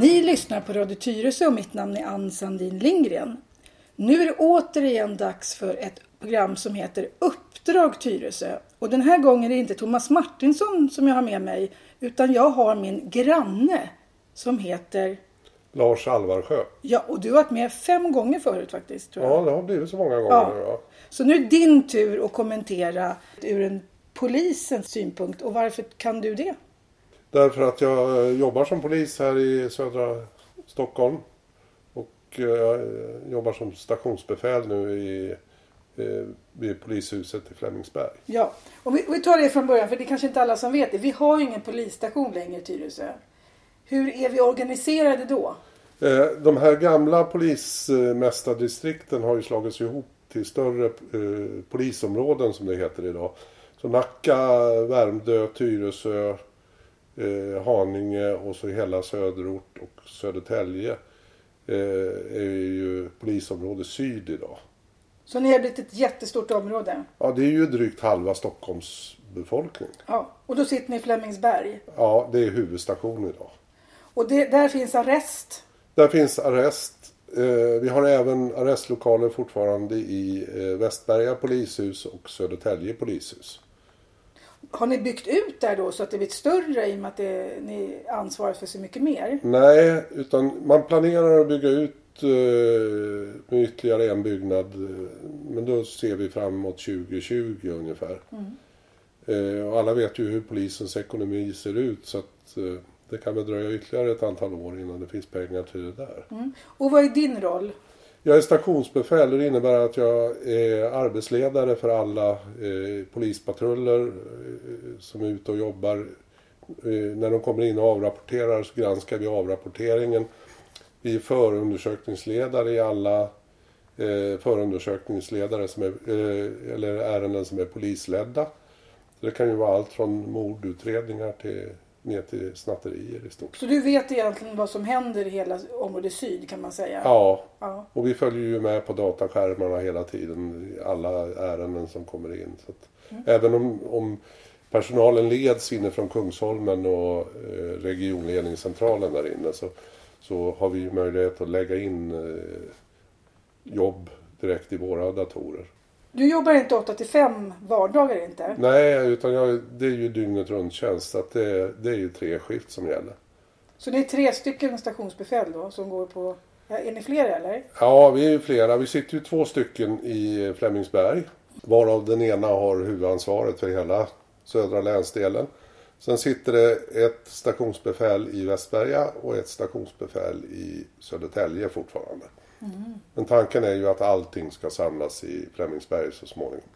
Ni lyssnar på Radio Tyresö och mitt namn är Ann Sandin Lindgren. Nu är det återigen dags för ett program som heter Uppdrag Tyresö. Och den här gången är det inte Thomas Martinsson som jag har med mig utan jag har min granne som heter Lars Alvarsjö. Ja, och du har varit med fem gånger förut faktiskt. Tror jag. Ja, det har blivit så många gånger Ja. nu. Ja. Så nu är det din tur att kommentera ur en polisens synpunkt. Och varför kan du det? Därför att jag eh, jobbar som polis här i södra Stockholm. Och jag eh, jobbar som stationsbefäl nu i, eh, vid polishuset i Flemingsberg. Ja, och vi, vi tar det från början för det är kanske inte alla som vet det. Vi har ju ingen polisstation längre i Tyresö. Hur är vi organiserade då? De här gamla polismästardistrikten har ju slagits ihop till större polisområden som det heter idag. Så Nacka, Värmdö, Tyresö, eh, Haninge och så hela söderort och Södertälje eh, är ju polisområde syd idag. Så ni har blivit ett jättestort område. Ja, det är ju drygt halva Stockholms befolkning. Ja, och då sitter ni i Flemingsberg. Ja, det är huvudstation idag. Och det, där finns arrest. Där finns arrest. Eh, vi har även arrestlokaler fortfarande i eh, Västberga polishus och Södertälje polishus. Har ni byggt ut där då så att det blivit större i och med att det, ni ansvarar för så mycket mer? Nej, utan man planerar att bygga ut eh, med ytterligare en byggnad. eh, Men då ser vi framåt 2020 ungefär. Eh, och alla vet ju hur polisens ekonomi ser ut så att det kan väl dröja ytterligare ett antal år innan det finns pengar till det där. Och vad är din roll? Jag är stationsbefäl och det innebär att jag är arbetsledare för alla eh, polispatruller eh, som är ute och jobbar. Eh, när de kommer in och avrapporterar så granskar vi avrapporteringen. Vi är förundersökningsledare i alla eh, förundersökningsledare som är, eh, eller ärenden som är polisledda. Så det kan ju vara allt från mordutredningar till, ner till snatterier i stort. Så du vet egentligen vad som händer i hela område syd kan man säga? Ja, Ja. Och vi följer ju med på dataskärmarna hela tiden alla ärenden som kommer in. Så att Även om, om personalen leds inifrån Kungsholmen och eh, regionledningscentralen där inne så, så har vi möjlighet att lägga in eh, jobb direkt i våra datorer. Du jobbar inte 8 till 5 vardagar inte? Nej, utan jag, det är ju dygnet runt tjänst. Så att det, det är ju tre skift som gäller. Så ni är tre stycken stationsbefäl då som går på... Ja, är ni fler eller? Ja, vi är ju flera. Vi sitter ju två stycken i Flemingsberg. Varav den ena har huvudansvaret för hela södra länsdelen. Sen sitter det ett stationsbefäl i Västberga och ett stationsbefäl i Södertälje fortfarande. Men tanken är ju att allting ska samlas i Flemingsberg så småningom.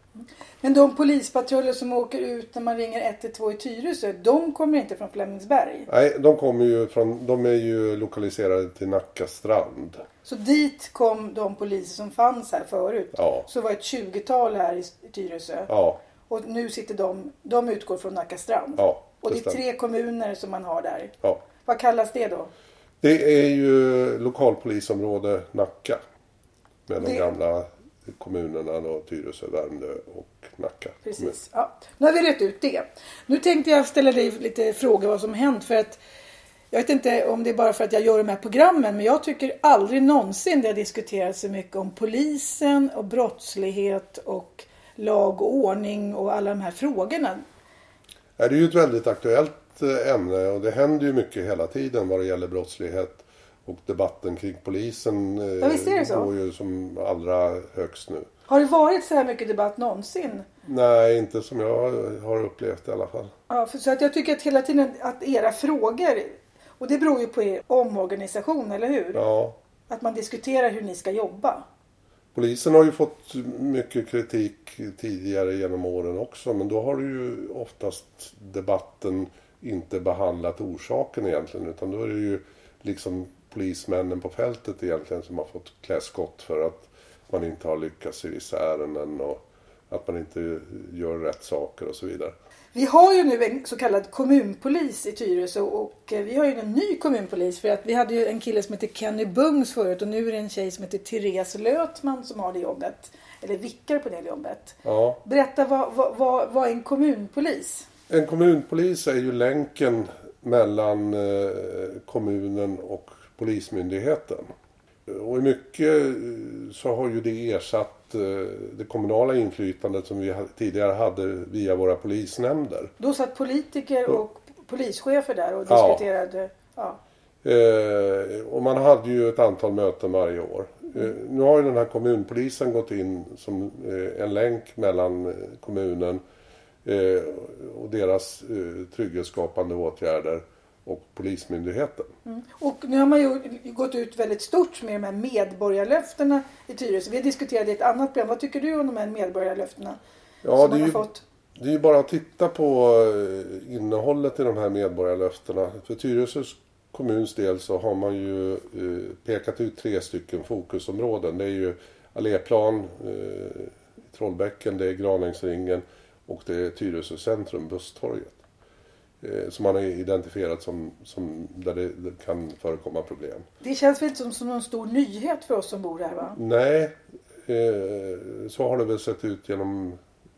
Men de polispatruller som åker ut när man ringer 112 i Tyresö, de kommer inte från Flemingsberg? Nej, de kommer ju från, de är ju lokaliserade till Nacka strand. Så dit kom de poliser som fanns här förut? Ja. Så var ett 20-tal här i Tyresö? Ja, Och nu sitter de, de utgår från Nacka strand? ja. Och det är tre kommuner som man har där. Ja. Vad kallas det då? Det är ju lokalpolisområde Nacka. Med de Det- gamla kommunerna då, Tyresö, Värmdö och Nacka. Precis. Ja. Nu har vi rätt ut det. Nu tänkte jag ställa dig lite frågor vad som hänt. För att jag vet inte om det är bara för att jag gör de här programmen. Men jag tycker aldrig någonsin det har diskuterats så mycket om polisen och brottslighet och lag och ordning och alla de här frågorna. Det är ju ett väldigt aktuellt ämne och det händer ju mycket hela tiden vad det gäller brottslighet. Och debatten kring polisen eh, Ja, går ju som allra högst nu. Har det varit så här mycket debatt någonsin? Nej, inte som jag har upplevt i alla fall. Ja, för så att jag tycker att hela tiden att era frågor, och det beror ju på er omorganisation, eller hur? Ja, Att man diskuterar hur ni ska jobba. Polisen har ju fått mycket kritik tidigare genom åren också men då har ju oftast debatten inte behandlat orsaken egentligen utan då är det ju liksom polismännen på fältet egentligen som har fått klä skott för att man inte har lyckats i vissa ärenden och att man inte gör rätt saker och så vidare. Vi har ju nu en så kallad kommunpolis i Tyresö och vi har ju en ny kommunpolis för att vi hade ju en kille som hette Kenny Bungs förut och nu är det en tjej som heter Therese Lötman som har det jobbet. Eller vickar på det jobbet. Ja, Berätta vad, vad, vad, vad är en kommunpolis? En kommunpolis är ju länken mellan eh, kommunen och polismyndigheten. Och i mycket eh, så har ju det ersatt eh, det kommunala inflytandet som vi tidigare hade via våra polisnämnder. Då satt politiker och polischefer där och Ja. diskuterade. Ja. Eh, och man hade ju ett antal möten varje år. Eh, nu har ju den här kommunpolisen gått in som en länk mellan kommunen och deras eh, trygghetsskapande åtgärder och polismyndigheten. Och nu har man ju gått ut väldigt stort med de här medborgarlöftena i Tyresö. Vi diskuterade i ett annat program. Vad tycker du om de här medborgarlöftena Ja, som man har ju, fått? det är ju bara att titta på eh, innehållet i de här medborgarlöftena. För Tyresö kommuns del så har man ju eh, pekat ut tre stycken fokusområden. Det är ju Alléplan eh, i Trollbäcken, det är Granängsringen och det är Tyresö centrum, Busstorget. Eh, som man har identifierat som, som där det, det kan förekomma problem. Det känns väl inte som, som någon stor nyhet för oss som bor här va? Nej, eh, så har det väl sett ut genom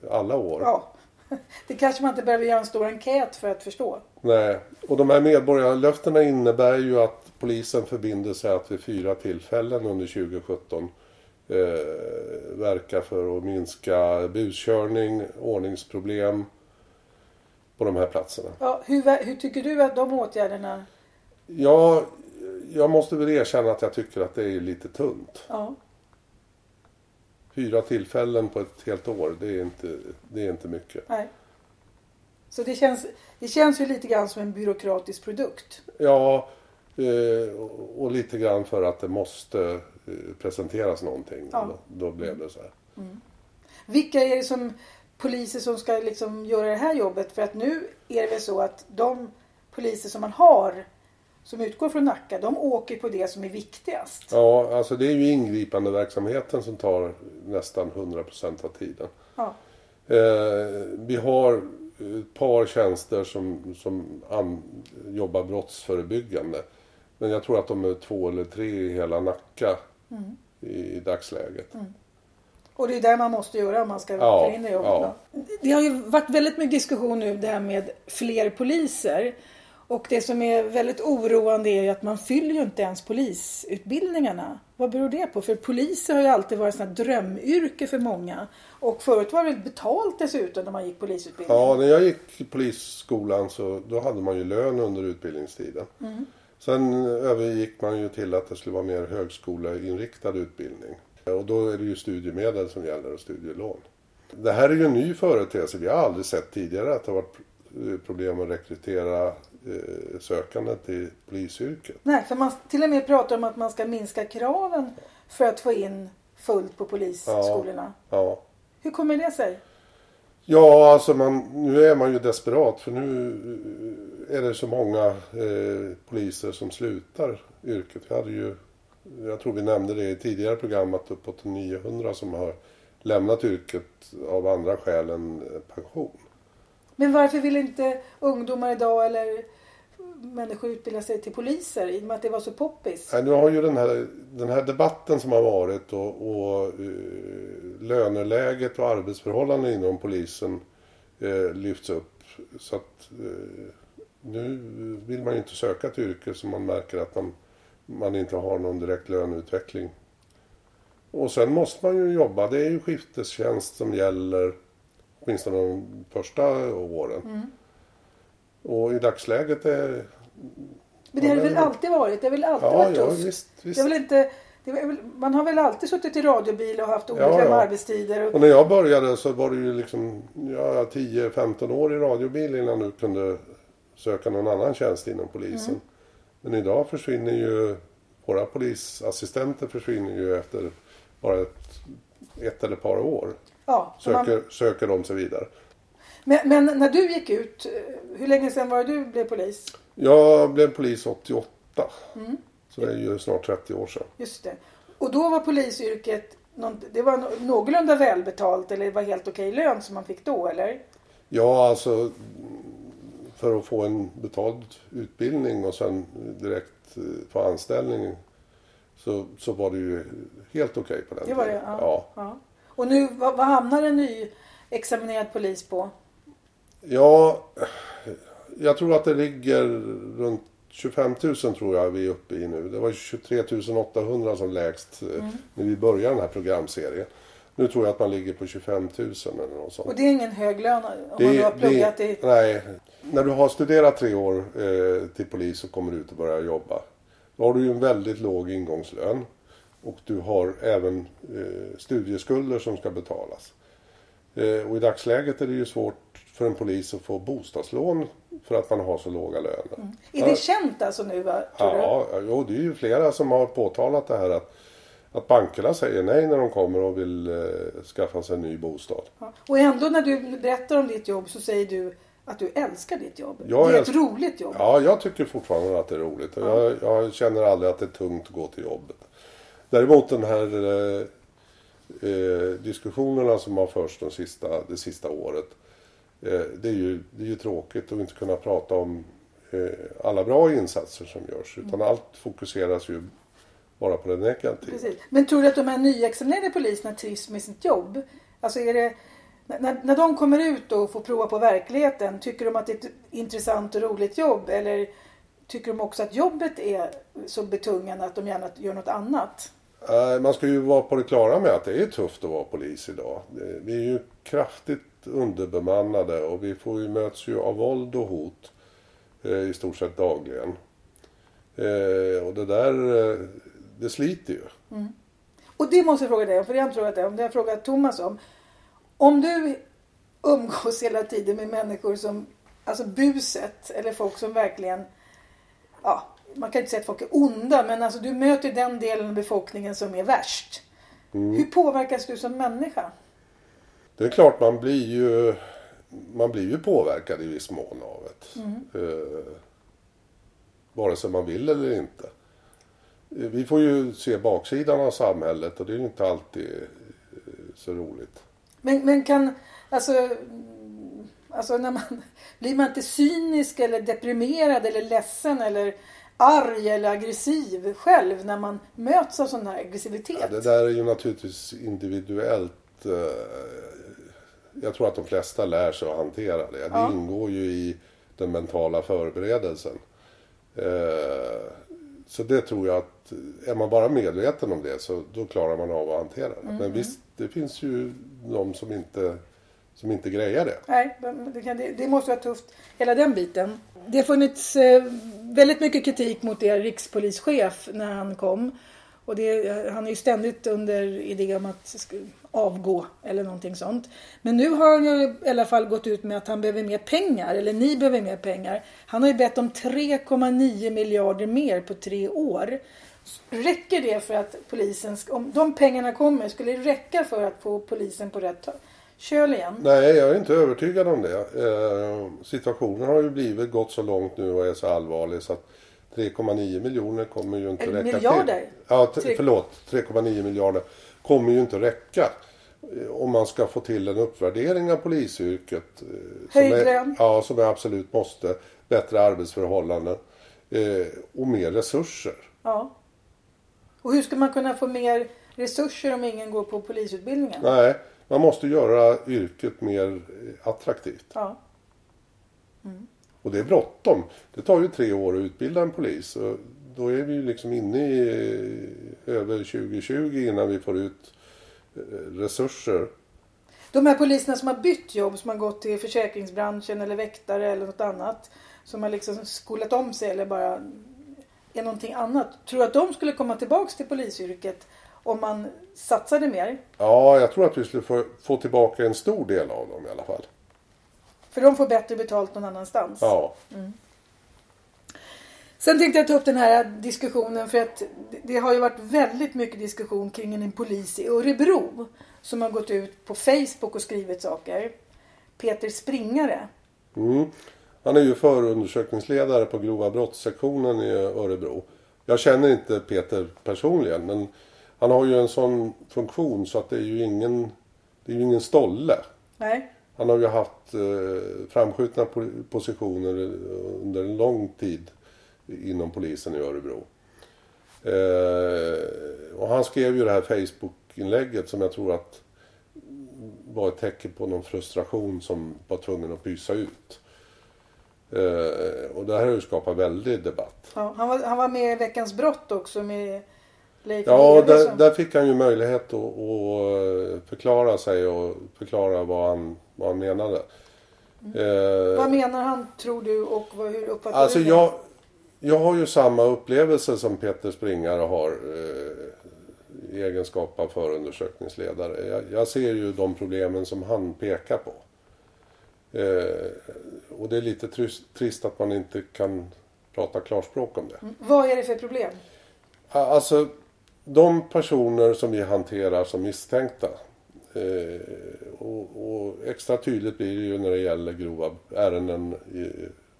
alla år. Ja. Det kanske man inte behöver göra en stor enkät för att förstå. Nej, och de här medborgarlöftena innebär ju att polisen förbinder sig att vid fyra tillfällen under 2017 eh, verka för att minska buskörning, ordningsproblem på de här platserna. Ja, hur, hur tycker du att de åtgärderna... Ja, jag måste väl erkänna att jag tycker att det är lite tunt. Ja, Fyra tillfällen på ett helt år, det är inte, det är inte mycket. nej. Så det känns, det känns ju lite grann som en byråkratisk produkt. Ja, eh, och lite grann för att det måste presenteras någonting. Ja. Då, då blev det så här. Vilka är det som poliser som ska liksom göra det här jobbet? För att nu är det väl så att de poliser som man har som utgår från Nacka, de åker på det som är viktigast. Ja, alltså det är ju ingripande verksamheten som tar nästan 100% av tiden. Ja. Eh, vi har ett par tjänster som, som an, jobbar brottsförebyggande. Men jag tror att de är två eller tre i hela Nacka Mm. i, i dagsläget. Och det är där man måste göra om man ska Ja, in det jobbet. ja. Det har ju varit väldigt mycket diskussion nu det här med fler poliser. Och det som är väldigt oroande är ju att man fyller ju inte ens polisutbildningarna. Vad beror det på? För poliser har ju alltid varit ett drömyrke för många. Och förut var det betalt dessutom när man gick polisutbildning. Ja, när jag gick i polisskolan så då hade man ju lön under utbildningstiden. Mm. Sen övergick man ju till att det skulle vara mer högskoleinriktad utbildning. Och då är det ju studiemedel som gäller och studielån. Det här är ju en ny företeelse. Vi har aldrig sett tidigare att det har varit problem att rekrytera eh, sökande till polisyrket. Nej, för man till och med pratar om att man ska minska kraven för att få in fullt på polisskolorna. Ja. Hur kommer det sig? Ja, alltså man, nu är man ju desperat för nu är det så många eh, poliser som slutar yrket. Vi hade ju, jag tror vi nämnde det i tidigare program, att uppåt 900 som har lämnat yrket av andra skäl än pension. Men varför vill inte ungdomar idag eller människor utbilda sig till poliser i och med att det var så poppis? Nej, nu har ju den här, den här debatten som har varit och, och eh, löneläget och arbetsförhållanden inom polisen eh, lyfts upp. Så att eh, nu vill man ju inte söka ett yrke som man märker att man, man inte har någon direkt löneutveckling. Och sen måste man ju jobba. Det är ju skiftestjänst som gäller åtminstone de första åren. Och i dagsläget är... Men det har det väl alltid varit? Det har väl alltid Ja, varit ja tufft? visst. visst. Det är väl inte, väl, man har väl alltid suttit i radiobil och haft olika Ja, ja. arbetstider? Och, Och när jag började så var det ju liksom ja, 10-15 år i radiobil innan du kunde söka någon annan tjänst inom polisen. Mm. Men idag försvinner ju våra polisassistenter försvinner ju efter bara ett, ett eller ett par år. ja, så man, Söker, söker de sig vidare. Men, men när du gick ut, hur länge sedan var det du blev polis? Jag blev polis 88. Mm. Så det är ju snart 30 år sedan. Just det. Och då var polisyrket det var nå- någorlunda välbetalt eller det var helt okej lön som man fick då eller? Ja, alltså för att få en betald utbildning och sen direkt eh, få anställning så, så var det ju helt okej på den Det var det? tiden. Ja. Ja. ja. Och nu, vad, vad hamnar en ny examinerad polis på? Ja, jag tror att det ligger runt 25 000 tror jag vi är uppe i nu. Det var 23 800 som lägst eh, Mm. när vi började den här programserien. Nu tror jag att man ligger på 25 000 eller något sånt. Och det är ingen hög lön om man nu har pluggat i... Nej, när du har studerat tre år eh, till polis och kommer ut och börjar jobba. Då har du ju en väldigt låg ingångslön. Och du har även eh, studieskulder som ska betalas. Eh, och i dagsläget är det ju svårt för en polis att få bostadslån för att man har så låga löner. Är det känt alltså nu va? Tror du? Ja, jo, det är ju flera som har påtalat det här att, att bankerna säger nej när de kommer och vill eh, skaffa sig en ny bostad. Ja. Och ändå när du berättar om ditt jobb så säger du att du älskar ditt jobb. Jag det är ett roligt jobb. Ja, jag tycker fortfarande att det är roligt. Och jag, jag känner aldrig att det är tungt att gå till jobbet. Däremot den här eh, eh, diskussionerna som har förts de sista, det sista året. Eh, det, är ju, det är ju tråkigt att inte kunna prata om eh, alla bra insatser som görs. Utan allt fokuseras ju bara på det negativa. Precis. Men tror du att de här nyexaminerade poliserna trivs med sitt jobb? Alltså är det... När, när de kommer ut och får prova på verkligheten, tycker de att det är ett intressant och roligt jobb? Eller tycker de också att jobbet är så betungande att de gärna gör något annat? Eh, Man ska ju vara på det klara med att det är tufft att vara polis idag. Vi är ju kraftigt underbemannade och vi får ju möts ju av våld och hot eh, i stort sett dagligen. Eh, Och det där, eh, det sliter ju. Och det måste jag fråga dig om, för det har jag inte frågat dig om. Det har jag frågat Thomas om. Om du umgås hela tiden med människor som, alltså buset, eller folk som verkligen, ja, man kan inte säga att folk är onda, men alltså du möter den delen av befolkningen som är värst. Hur påverkas du som människa? Det är klart man blir ju, man blir ju påverkad i viss mån av det. Eh, vare sig man vill eller inte. Eh, Vi får ju se baksidan av samhället och det är ju inte alltid eh, så roligt. Men, men kan, alltså, mm, alltså när man, blir man inte cynisk eller deprimerad eller ledsen eller arg eller aggressiv själv när man möts av sån här aggressivitet? Ja, det där är ju naturligtvis individuellt. Eh, Jag tror att de flesta lär sig att hantera det. Det Ja. ingår ju i den mentala förberedelsen. Eh, Så det tror jag att är man bara medveten om det så då klarar man av att hantera det. Mm. Men visst, det finns ju de som inte, som inte grejar det. Nej, det, det, det måste vara tufft. Hela den biten. Det har funnits eh, väldigt mycket kritik mot er rikspolischef när han kom. Och det, han är ju ständigt under idé om att avgå eller någonting sånt. Men nu har han ju i alla fall gått ut med att han behöver mer pengar, eller ni behöver mer pengar. Han har ju bett om 3,9 miljarder mer på tre år. Räcker det för att polisen, om de pengarna kommer, skulle det räcka för att få polisen på rätt köl igen? Nej, jag är inte övertygad om det. Eh, situationen har ju blivit gått så långt nu och är så allvarlig så att 3,9 miljoner kommer ju inte Eller räcka miljarder. till. Ja, t- Tre- förlåt. 3,9 miljarder kommer ju inte räcka. eh, Om man ska få till en uppvärdering av polisyrket. eh, som Höjd är, lön. Ja, som är absolut måste. Bättre arbetsförhållanden. eh, Och mer resurser. Ja. Och hur ska man kunna få mer resurser om ingen går på polisutbildningen? Nej, man måste göra yrket mer attraktivt. Ja. Och det är bråttom. Det tar ju tre år att utbilda en polis. Då är vi ju liksom inne i över 2020 innan vi får ut eh, resurser. De här poliserna som har bytt jobb, som har gått till försäkringsbranschen eller väktare eller något annat. Som har liksom skolat om sig eller bara är någonting annat. Tror du att de skulle komma tillbaks till polisyrket om man satsade mer? Ja, jag tror att vi skulle få, få tillbaka en stor del av dem i alla fall. För de får bättre betalt någon annanstans. Ja, Sen tänkte jag ta upp den här diskussionen för att det- har ju varit väldigt mycket diskussion kring en polis i Örebro som har gått ut på Facebook och skrivit saker. Peter Springare. mm. Han är ju förundersökningsledare på grova brottssektionen i Örebro. Jag känner inte Peter personligen men han har ju en sån funktion så att det är ju ingen, det är ju ingen stolle. Nej, Han har ju haft eh, framskjutna po- positioner under en lång tid inom polisen i Örebro. Eh, och han skrev ju det här Facebook-inlägget som jag tror att var ett tecken på någon frustration som var tvungen att pysa ut. Eh, och det här har ju skapat väldig debatt. Ja, han, var, han var med i Veckans brott också med Leif Ja, där, som- där fick han ju möjlighet att, att förklara sig och förklara vad han, vad han menade. Eh, Vad menar han tror du och vad, hur uppfattar Alltså du det? jag, jag har ju samma upplevelse som Peter Springare har eh, i egenskap av förundersökningsledare. Jag, jag ser ju de problemen som han pekar på. Eh, och det är lite trist, trist att man inte kan prata klarspråk om det. Mm. Vad är det för problem? Alltså, de personer som vi hanterar som misstänkta eh, och, och extra tydligt blir det ju när det gäller grova ärenden i,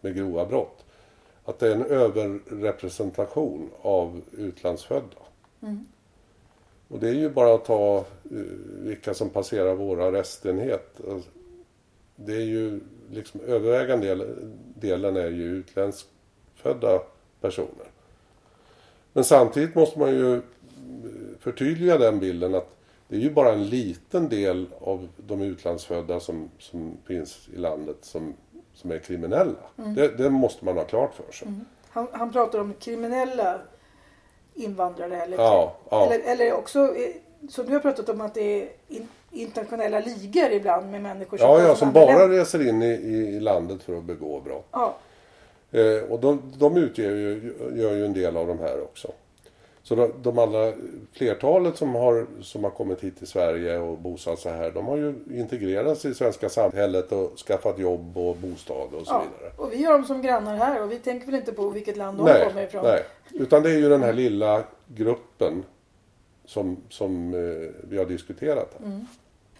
med grova brott. Att det är en överrepresentation av utlandsfödda. Och det är ju bara att ta eh, vilka som passerar vår arrestenhet. Alltså, det är ju liksom övervägande del, delen är ju utländskfödda personer. Men samtidigt måste man ju förtydliga den bilden att det är ju bara en liten del av de utlandsfödda som, som finns i landet som, som är kriminella. Det, det måste man ha klart för sig. Han, han pratar om kriminella invandrare eller, Ja, ja. eller, eller också eh, som du har pratat om att det är in, internationella ligor ibland med människor Ja, kommer ja, från som bara länder. reser in i, i landet för att begå brott. Ja, Eh, och de, de utgör ju, gör ju en del av de här också. Så de, allra flertalet som har, som har kommit hit till Sverige och bosatt sig här, de har ju integrerats i svenska samhället och skaffat jobb och bostad och så ja. vidare. Och vi har dem som grannar här och vi tänker väl inte på vilket land de Nej, kommer ifrån. nej, utan det är ju den här lilla gruppen som, som eh, vi har diskuterat här.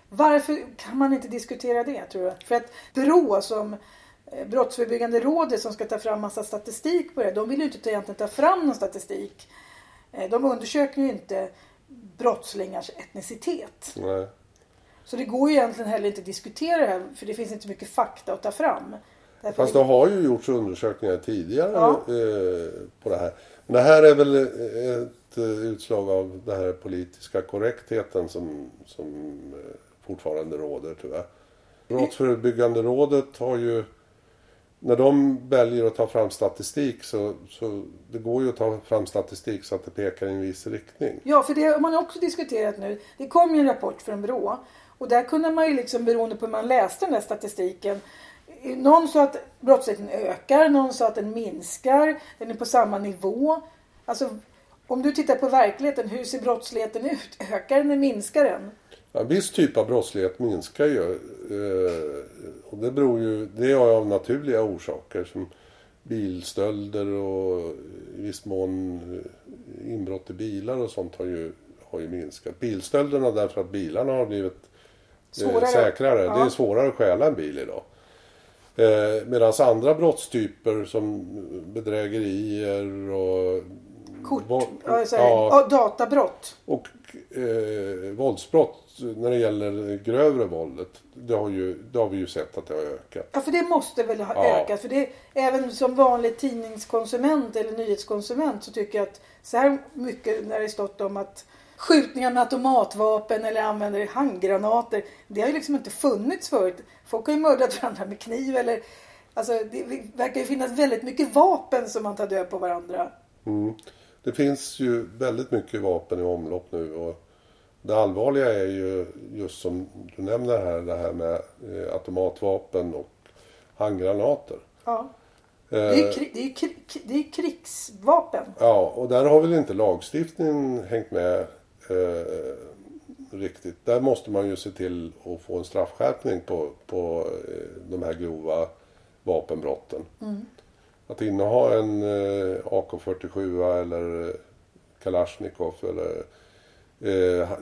Varför kan man inte diskutera det tror du? För att BRÅ som eh, Brottsförebyggande rådet som ska ta fram massa statistik på det. De vill ju inte egentligen ta fram någon statistik. Eh, De undersöker ju inte brottslingars etnicitet. Nej. Så det går ju egentligen heller inte att diskutera det här för det finns inte mycket fakta att ta fram. Därför Fast det har ju gjorts undersökningar tidigare Ja. eh, på det här. Men det här är väl ett eh, utslag av den här politiska korrektheten som, som fortfarande råder tyvärr. Brottsförebyggande rådet har ju när de väljer att ta fram statistik så, så det går ju att ta fram statistik så att det pekar i en viss riktning. Ja, för det har man också diskuterat nu. Det kom ju en rapport från BRÅ och där kunde man ju liksom beroende på hur man läste den där statistiken. Någon sa att brottsligheten ökar, någon sa att den minskar, den är på samma nivå. Alltså om du tittar på verkligheten, hur ser brottsligheten ut? Ökar den eller minskar den? En viss typ av brottslighet minskar ju. Eh, och det beror ju, det är av naturliga orsaker som bilstölder och i viss mån inbrott i bilar och sånt har ju, har ju minskat. Bilstölderna därför att bilarna har blivit eh, Svårare. säkrare. Det Ja. är svårare att stjäla en bil idag. Eh, Medan andra brottstyper som bedrägerier och Kort, ja, databrott. och eh, våldsbrott när det gäller grövre våldet, det har, ju, det har vi ju sett att det har ökat. Ja, för det måste väl ha Ja. ökat. För det, även som vanlig tidningskonsument eller nyhetskonsument så tycker jag att så här mycket när det stått om att skjutningar med automatvapen eller använder handgranater. Det har ju liksom inte funnits förut. Folk har ju mördat varandra med kniv eller Alltså det verkar ju finnas väldigt mycket vapen som man tar död på varandra. Mm. Det finns ju väldigt mycket vapen i omlopp nu och det allvarliga är ju just som du nämner här, det här med eh, automatvapen och handgranater. Ja. Det är Eh, kri- det är ju kri- det är krigsvapen. Ja, och där har väl inte lagstiftningen hängt med eh, riktigt. Där måste man ju se till att få en straffskärpning på, på eh, de här grova vapenbrotten. Att inneha en eh, AK47 eller Kalashnikov eller eh, ha-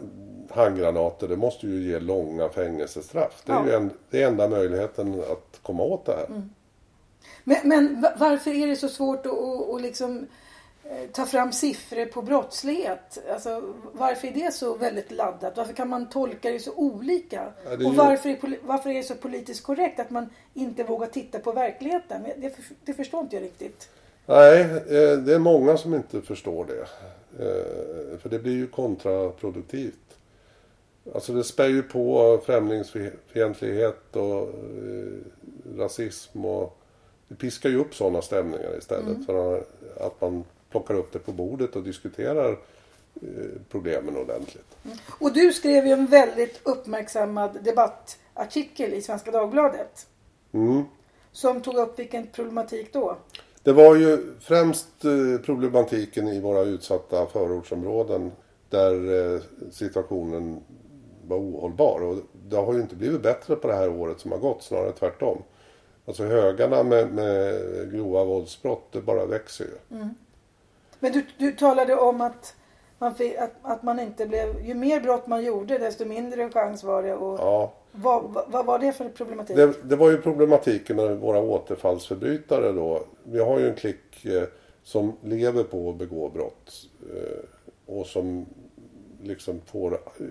handgranater, det måste ju ge långa fängelsestraff. Det är Ja. ju en, det enda möjligheten att komma åt det här. Men, men va- varför är det så svårt att, att, att liksom, eh, ta fram siffror på brottslighet? Alltså, varför är det så väldigt laddat? Varför kan man tolka det så olika? Ja, det Och varför är, varför är det så politiskt korrekt att man inte vågar titta på verkligheten? Men Det, det förstår inte jag riktigt. Nej, eh, det är många som inte förstår det. Eh, För det blir ju kontraproduktivt. Alltså det spär ju på främlingsfientlighet och eh, rasism och det piskar ju upp sådana stämningar istället för att man plockar upp det på bordet och diskuterar eh, problemen ordentligt. Och du skrev ju en väldigt uppmärksammad debattartikel i Svenska Dagbladet. Mm. Som tog upp vilken problematik då? Det var ju främst eh, problematiken i våra utsatta förortsområden där eh, situationen var ohållbar. Och det har ju inte blivit bättre på det här året som har gått, snarare tvärtom. Alltså högarna med, med grova våldsbrott, det bara växer ju. Men du, du talade om att man, fick, att, att man inte blev... Ju mer brott man gjorde desto mindre chans var det. Och Ja, vad, vad, var det för problematik? det, det var ju problematiken med våra återfallsförbrytare då. Vi har ju en klick eh, som lever på att begå brott. Eh, och som liksom får... Eh,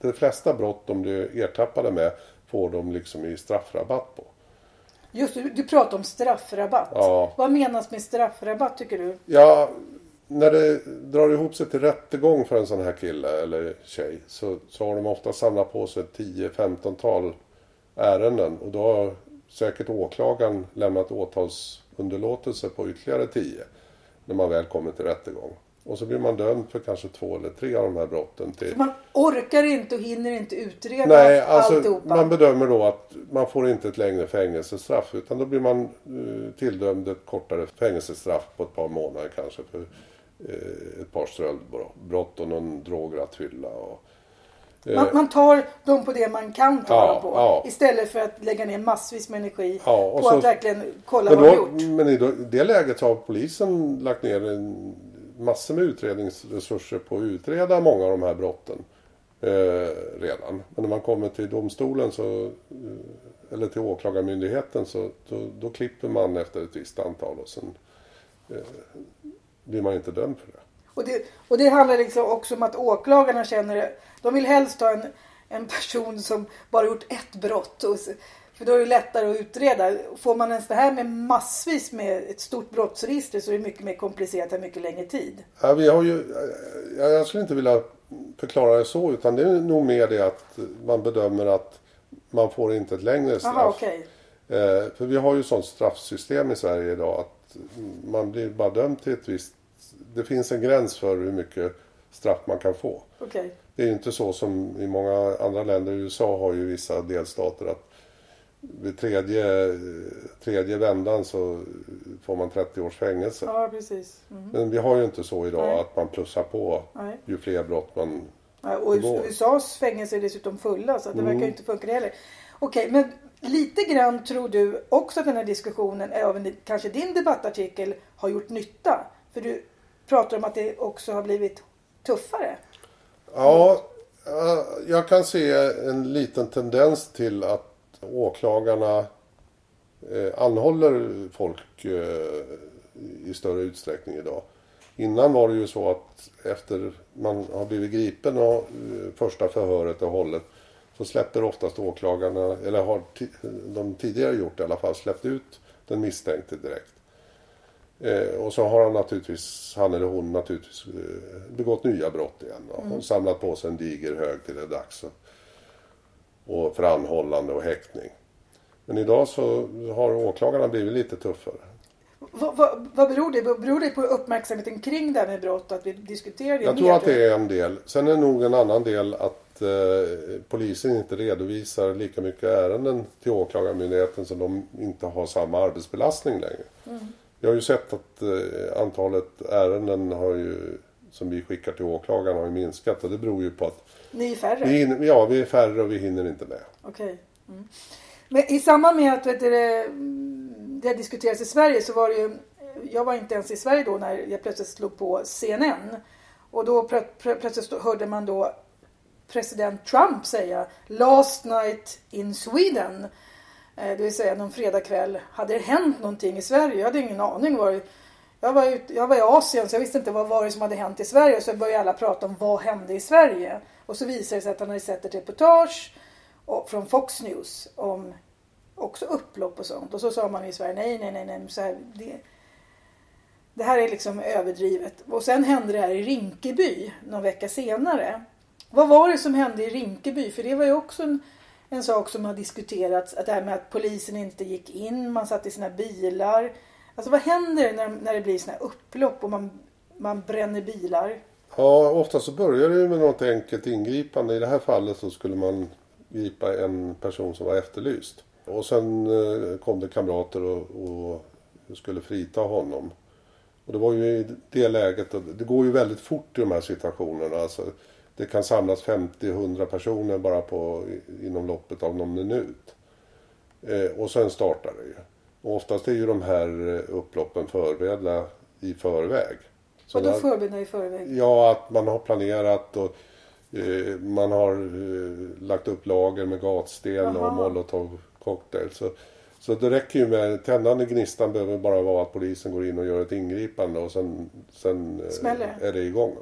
de flesta brott de blir ertappade med får de liksom i straffrabatt på. Just du, du pratar om straffrabatt. Ja. Vad menas med straffrabatt tycker du? Ja, när det drar ihop sig till rättegång för en sån här kille eller tjej så, så har de ofta samlat på sig 10-15-tal ärenden och då har säkert åklagaren lämnat åtalsunderlåtelse på ytterligare 10 när man väl kommer till rättegång. Och så blir man dömd för kanske två eller tre av de här brotten till Man orkar inte och hinner inte utreda Nej, alltså alltihopa. man bedömer då att man får inte ett längre fängelsestraff utan då blir man eh, tilldömd ett kortare fängelsestraff på ett par månader kanske för ett par stöldbrott och någon drograttfylla. Och, eh, Man, man tar dem på det man kan ta Ja, på. ja. Istället för att lägga ner massvis med energi Ja, på så- att verkligen kolla vad de då, gjort. men i det läget har polisen lagt ner en massor med utredningsresurser på att utreda många av de här brotten eh, redan. Men när man kommer till domstolen så, eh, eller till åklagarmyndigheten så då, då klipper man efter ett visst antal och sen eh, blir man inte dömd för det. Och det, och det handlar liksom också om att åklagarna känner de vill helst ha en, en person som bara gjort ett brott. Och, för då är det lättare att utreda. Får man ens det här med massvis med ett stort brottsregister så är det mycket mer komplicerat och mycket längre tid. Ja, vi har ju, jag skulle inte vilja förklara det så utan det är nog mer det att man bedömer att man får inte ett längre straff. Jaha, okej. Eh, för vi har ju sånt straffsystem i Sverige idag att man blir bara dömd till ett visst... Det finns en gräns för hur mycket straff man kan få. Okej. Det är ju inte så som i många andra länder. I USA har ju vissa delstater att vid tredje, tredje vändan så får man 30 års fängelse. Ja, precis. Mm. Men vi har ju inte så idag Nej. att man plussar på Nej. ju fler brott man... Ja, och. USAs fängelser är dessutom fulla så det Mm. verkar ju inte funka heller. Okej, men lite grann tror du också att den här diskussionen, även kanske din debattartikel, har gjort nytta? För du pratar om att det också har blivit tuffare. Ja, eh, jag kan se en liten tendens till att åklagarna eh, anhåller folk eh, i större utsträckning idag. Innan var det ju så att efter man har blivit gripen och första förhöret är hållet så släpper oftast åklagarna, eller har de tidigare gjort det i alla fall, släppt ut den misstänkte direkt. Eh, och så har han naturligtvis, han eller hon naturligtvis eh, begått nya brott igen och, och samlat på sig en diger hög till det är dags. Och, och för anhållande och häktning. Men idag så har åklagarna blivit lite tuffare. Vad, vad, vad beror det på? Beror det på uppmärksamheten kring det här med brott? Att vi diskuterar det Jag mer? tror att det är en del. Sen är nog en annan del att eh, polisen inte redovisar lika mycket ärenden till åklagarmyndigheten så de inte har samma arbetsbelastning längre. Jag har ju sett att eh, antalet ärenden har ju, som vi skickar till åklagaren har ju minskat och det beror ju på att Ni är färre? vi, hinner, ja, vi är färre och vi hinner inte med. Okej. Mm. Men i samband med att vet du, det, mm, det diskuterades i Sverige så var det ju... Jag var inte ens i Sverige då när jag plötsligt slog på CNN. Och då plö, plö, plötsligt hörde man då president Trump säga Last night in Sweden. Eh, det vill säga någon fredagkväll. Hade det hänt någonting i Sverige? Jag hade ingen aning. Var jag, var ut, jag var i Asien så jag visste inte vad var det som hade hänt i Sverige. Så började alla prata om vad hände i Sverige. Och så visade det sig att han hade sett ett reportage från Fox News om också upplopp och sånt. Och så sa man i Sverige nej, nej, nej, nej. Så här, det, det här är liksom överdrivet. Och sen hände det här i Rinkeby någon vecka senare. Vad var det som hände i Rinkeby? För det var ju också en, en sak som har diskuterats. Att det här med att polisen inte gick in, man satt i sina bilar. Alltså vad händer när, när det blir sådana här upplopp och man, man bränner bilar? Ja, ofta så börjar det ju med något enkelt ingripande. I det här fallet så skulle man gripa en person som var efterlyst. Och sen eh, kom det kamrater och, och skulle frita honom. Och det var ju i det läget, och det går ju väldigt fort i de här situationerna. Alltså, det kan samlas 50-100 personer bara på, inom loppet av någon minut. Eh, och sen startar det ju. Och oftast är ju de här eh, upploppen förberedda i förväg. Vadå förberedda i förväg? Ja, att man har planerat och eh, man har eh, lagt upp lager med gatsten Jaha. och molotov cocktail. Så, så det räcker ju med, tändande gnistan behöver bara vara att polisen går in och gör ett ingripande och sen, sen eh, är det igång.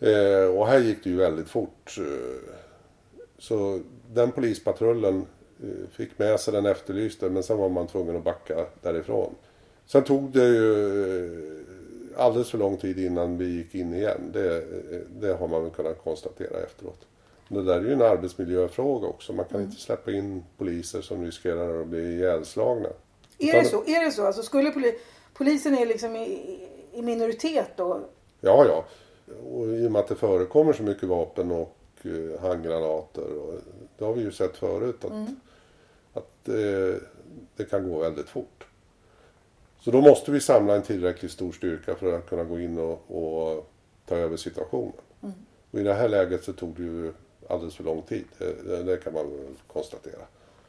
Eh, och här gick det ju väldigt fort. eh, Så den polispatrullen eh, fick med sig den efterlyste men sen var man tvungen att backa därifrån. Sen tog det ju eh, alldeles för lång tid innan vi gick in igen. Det, det har man väl kunnat konstatera efteråt. Det där är ju en arbetsmiljöfråga också. Man kan Mm. inte släppa in poliser som riskerar att bli ihjälslagna. Är Utan- det så? Är det så? Alltså skulle poli polisen är liksom i, i minoritet då? Ja, ja. Och i och med att det förekommer så mycket vapen och eh, handgranater. Och, det har vi ju sett förut att, att eh, det kan gå väldigt fort. Så då måste vi samla en tillräckligt stor styrka för att kunna gå in och, och ta över situationen. Och i det här läget så tog det ju alldeles för lång tid. Det, det, kan man väl konstatera.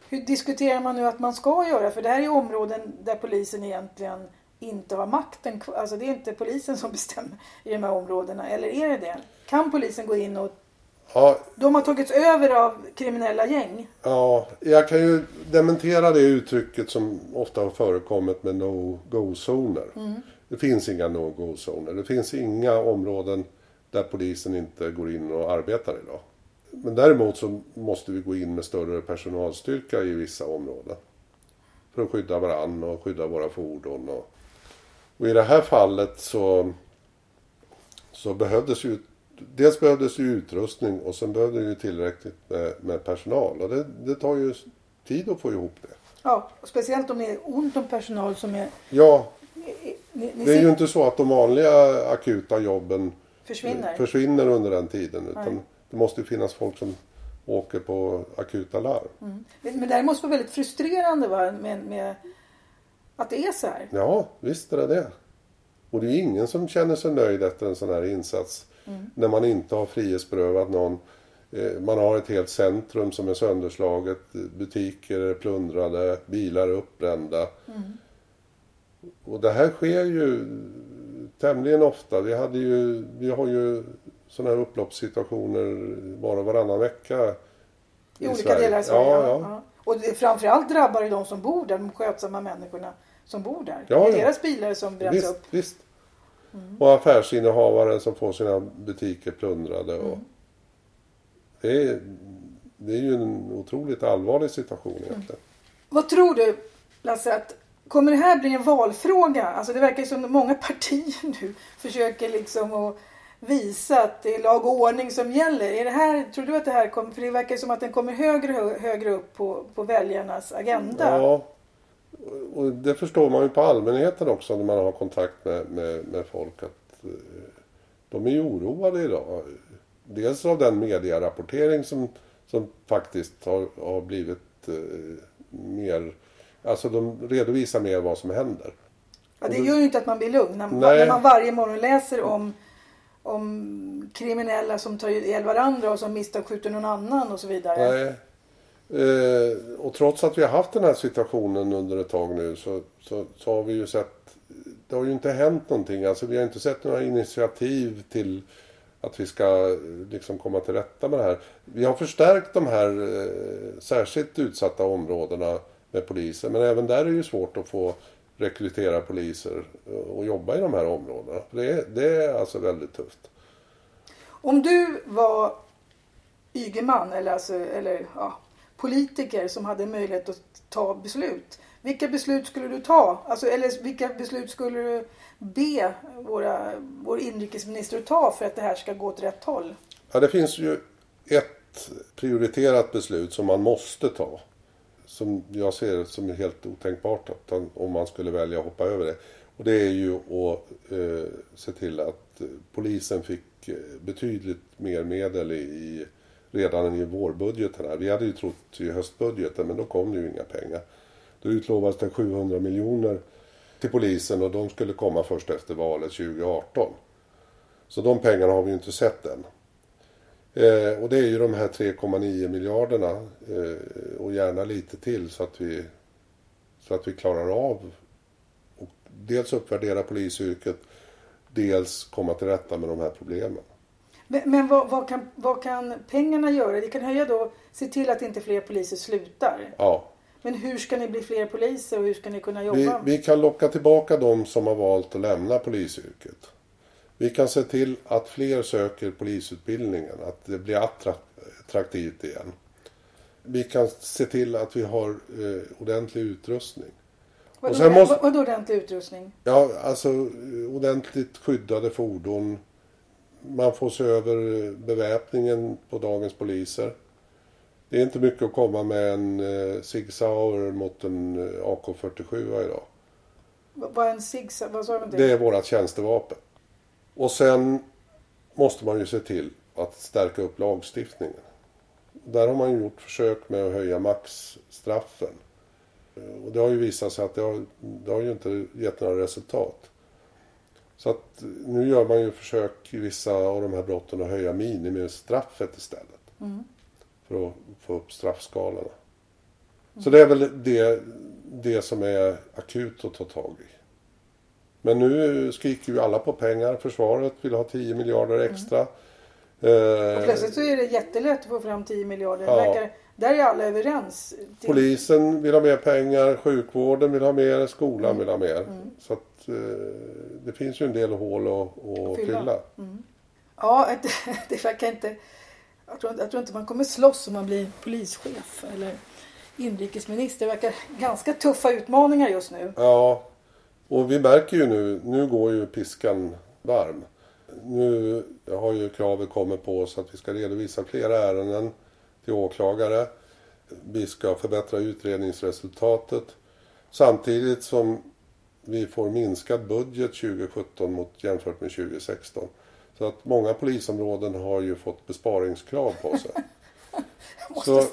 Hur diskuterar man nu att man ska göra? För det här är områden där polisen egentligen inte har makten. kvar. Alltså det är inte polisen som bestämmer i de här områdena. Eller är det det? Kan polisen gå in och... Ja, De har tagits över av kriminella gäng. Ja, jag kan ju dementera det uttrycket som ofta har förekommit med no-go-zoner. Det finns inga no-go-zoner. Det finns inga områden där polisen inte går in och arbetar idag. Men däremot så måste vi gå in med större personalstyrka i vissa områden. För att skydda varann och skydda våra fordon. Och, och i det här fallet så, så behövdes ju Dels behövdes ju utrustning och sen behövde ju tillräckligt med, med personal. Och det, det tar ju tid att få ihop det. Ja, och speciellt om det är ont om personal som är... Ja, Ni, ni det är ser- ju inte så att de vanliga akuta jobben försvinner. försvinner under den tiden. Utan Nej. det måste ju finnas folk som åker på akuta larm. Men men det här måste vara väldigt frustrerande va? Med, med att det är så här. Ja, visst är det det. Och det är ingen som känner sig nöjd efter en sån här insats. När man inte har frihetsberövat någon. Eh, Man har ett helt centrum som är sönderslaget. Butiker är plundrade. Bilar är uppbrända. Och det här sker ju tämligen ofta. Vi, hade ju, vi har ju sådana här upploppssituationer och varannan vecka. I, olika delar av Sverige. Ja, Ja, ja. Och det, framförallt drabbar det de som bor där. De skötsamma människorna som bor där. Ja, det är ja. deras bilar som bränns Visst, upp. visst. Och affärsinnehavare som får sina butiker plundrade. Och det, är, det är ju en otroligt allvarlig situation egentligen. Vad tror du Lasse? Att kommer det här bli en valfråga? Alltså det verkar som många partier nu försöker liksom att visa att det är lag och ordning som gäller. Är det här, tror du att det här kommer, för det verkar som att den kommer högre, hö- högre upp på, på väljarnas agenda. Ja, och det förstår man ju på allmänheten också när man har kontakt med, med, med folk. att eh, De är ju oroade idag. Dels av den medierapportering som, som faktiskt har, har blivit eh, mer... Alltså de redovisar mer vad som händer. Ja, det gör ju inte att man blir lugn när, Nej. när man varje morgon läser om, om kriminella som tar ihjäl varandra och som misstag skjuter någon annan och så vidare. Nej. Eh, och trots att vi har haft den här situationen under ett tag nu så, så, så har vi ju sett det har ju inte hänt någonting. Alltså vi har inte sett några initiativ till att vi ska liksom komma till rätta med det här. Vi har förstärkt de här eh, särskilt utsatta områdena med polisen Men även där är det ju svårt att få rekrytera poliser och jobba i de här områdena. Det är, det är alltså väldigt tufft. Om du var Ygeman eller, alltså, eller ja, politiker som hade möjlighet att ta beslut. Vilka beslut skulle du ta? Alltså, eller vilka beslut skulle du be våra, vår inrikesminister att ta för att det här ska gå åt rätt håll? Ja, det finns ju ett prioriterat beslut som man måste ta. Som jag ser det som helt otänkbart att, om man skulle välja att hoppa över det. Och det är ju att eh, se till att eh, polisen fick eh, betydligt mer medel i, redan i vårbudgeten. Här. Vi hade ju trott i höstbudgeten men då kom det ju inga pengar. Då utlovades det 700 miljoner till polisen och de skulle komma först efter valet 2018. Så de pengarna har vi ju inte sett än. Eh, och det är ju de här 3,9 miljarderna eh, och gärna lite till så att vi, så att vi klarar av och dels uppvärdera polisyrket, dels komma till rätta med de här problemen. Men, men vad, vad, kan, vad kan pengarna göra? Det kan höja då, se till att inte fler poliser slutar. Ja. Men hur ska ni bli fler poliser och hur ska ni kunna jobba? Vi, vi kan locka tillbaka de som har valt att lämna polisyrket. Vi kan se till att fler söker polisutbildningen, att det blir attraktivt igen. Vi kan se till att vi har eh, ordentlig utrustning. Vad, då, måste... vad, ordentlig utrustning? Ja, alltså ordentligt skyddade fordon. Man får se över beväpningen på dagens poliser. Det är inte mycket att komma med en eh, Sig Sauer mot en eh, AK47 idag. Vad är en Sig Vad sa du Det är vårat tjänstevapen. Och sen måste man ju se till att stärka upp lagstiftningen. Där har man gjort försök med att höja maxstraffen. Och det har ju visat sig att det har, det har ju inte gett några resultat. Så att nu gör man ju försök i vissa av de här brotten att höja minimistraffet istället. Mm. För att få upp straffskalorna. Mm. Så det är väl det, det som är akut att ta tag i. Men nu skriker ju alla på pengar. Försvaret vill ha 10 miljarder mm. extra. Mm. och plötsligt så är det jättelätt att få fram 10 miljarder. Ja. Verkar, där är alla överens. Polisen vill ha mer pengar, sjukvården vill ha mer, skolan mm. vill ha mer. Mm. Så att eh, det finns ju en del hål att, att fylla. fylla. Mm. Ja, det, det verkar inte... Jag tror, jag tror inte man kommer slåss om man blir polischef eller inrikesminister. Det verkar ganska tuffa utmaningar just nu. Ja, och vi märker ju nu, nu går ju piskan varm. Nu har ju kravet kommit på oss att vi ska redovisa flera ärenden till åklagare. Vi ska förbättra utredningsresultatet. Samtidigt som vi får minskad budget 2017 mot jämfört med 2016. Så att många polisområden har ju fått besparingskrav på sig. Så,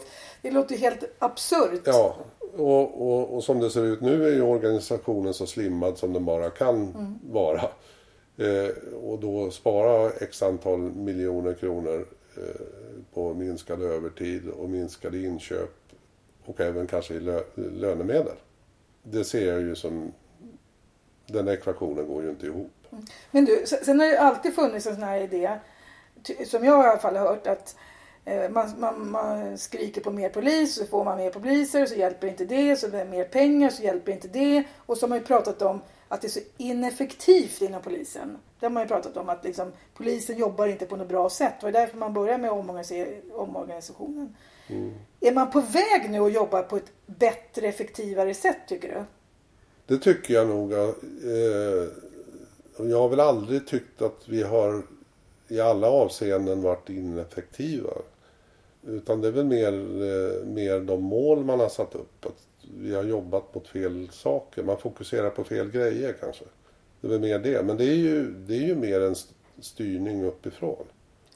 det låter ju helt absurt. Ja, och, och, och, som det ser ut nu är ju organisationen så slimmad som den bara kan mm. vara. Eh, och då spara x antal miljoner kronor eh, på minskad övertid och minskade inköp och även kanske i lö, lönemedel. Det ser jag ju som... Den ekvationen går ju inte ihop. Mm. Men du, sen har det alltid funnits en sån här idé, som jag i alla fall har hört, att man, man, man, skriker på mer polis så får man mer poliser så hjälper inte det. Så mer pengar så hjälper inte det. Och så har man ju pratat om att det är så ineffektivt inom polisen. Det har man ju pratat om att liksom, polisen jobbar inte på något bra sätt. Det var därför man började med omorganisationen. Mm. Är man på väg nu att jobba på ett bättre, effektivare sätt tycker du? Det tycker jag nog. Eh, jag har väl aldrig tyckt att vi har i alla avseenden varit ineffektiva. Utan det är väl mer, eh, mer de mål man har satt upp. Att vi har jobbat mot fel saker. Man fokuserar på fel grejer kanske. Det är väl mer det. Men det är ju, det är ju mer en styrning uppifrån.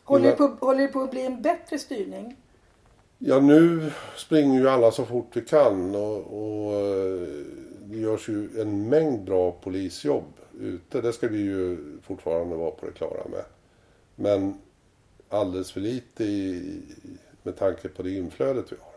Håller det, på, håller det på att bli en bättre styrning? Ja, nu springer ju alla så fort vi kan och, och eh, det görs ju en mängd bra polisjobb ute. Det ska vi ju fortfarande vara på det klara med. Men alldeles för lite i, med tanke på det inflödet vi har.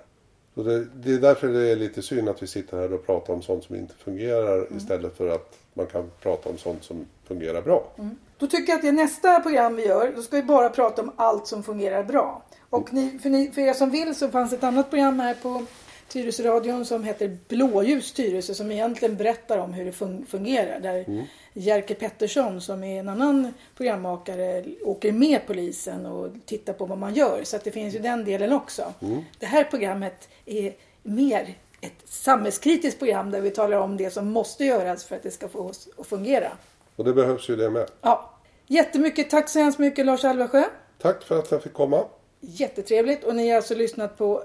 Så det, det, är därför det är lite synd att vi sitter här och pratar om sånt som inte fungerar mm. istället för att man kan prata om sånt som fungerar bra. Mm. Då tycker jag att i nästa program vi gör, då ska vi bara prata om allt som fungerar bra. Och ni, för, ni, för er som vill så fanns ett annat program här på Tyresöradion som heter Blåljus Tyresö som egentligen berättar om hur det fungerar. Där mm. Jerker Pettersson som är en annan programmakare åker med polisen och tittar på vad man gör. Så att det finns ju den delen också. Mm. Det här programmet är mer ett samhällskritiskt program där vi talar om det som måste göras för att det ska få oss att fungera. Och det behövs ju det med. Ja. Jättemycket tack så hemskt mycket Lars Alvarsjö. Tack för att jag fick komma. jättetrevligt. Och ni har alltså lyssnat på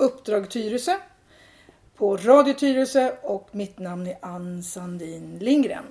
Uppdrag Tyresö på Radio Tyresö och mitt namn är Ann Sandin Lindgren.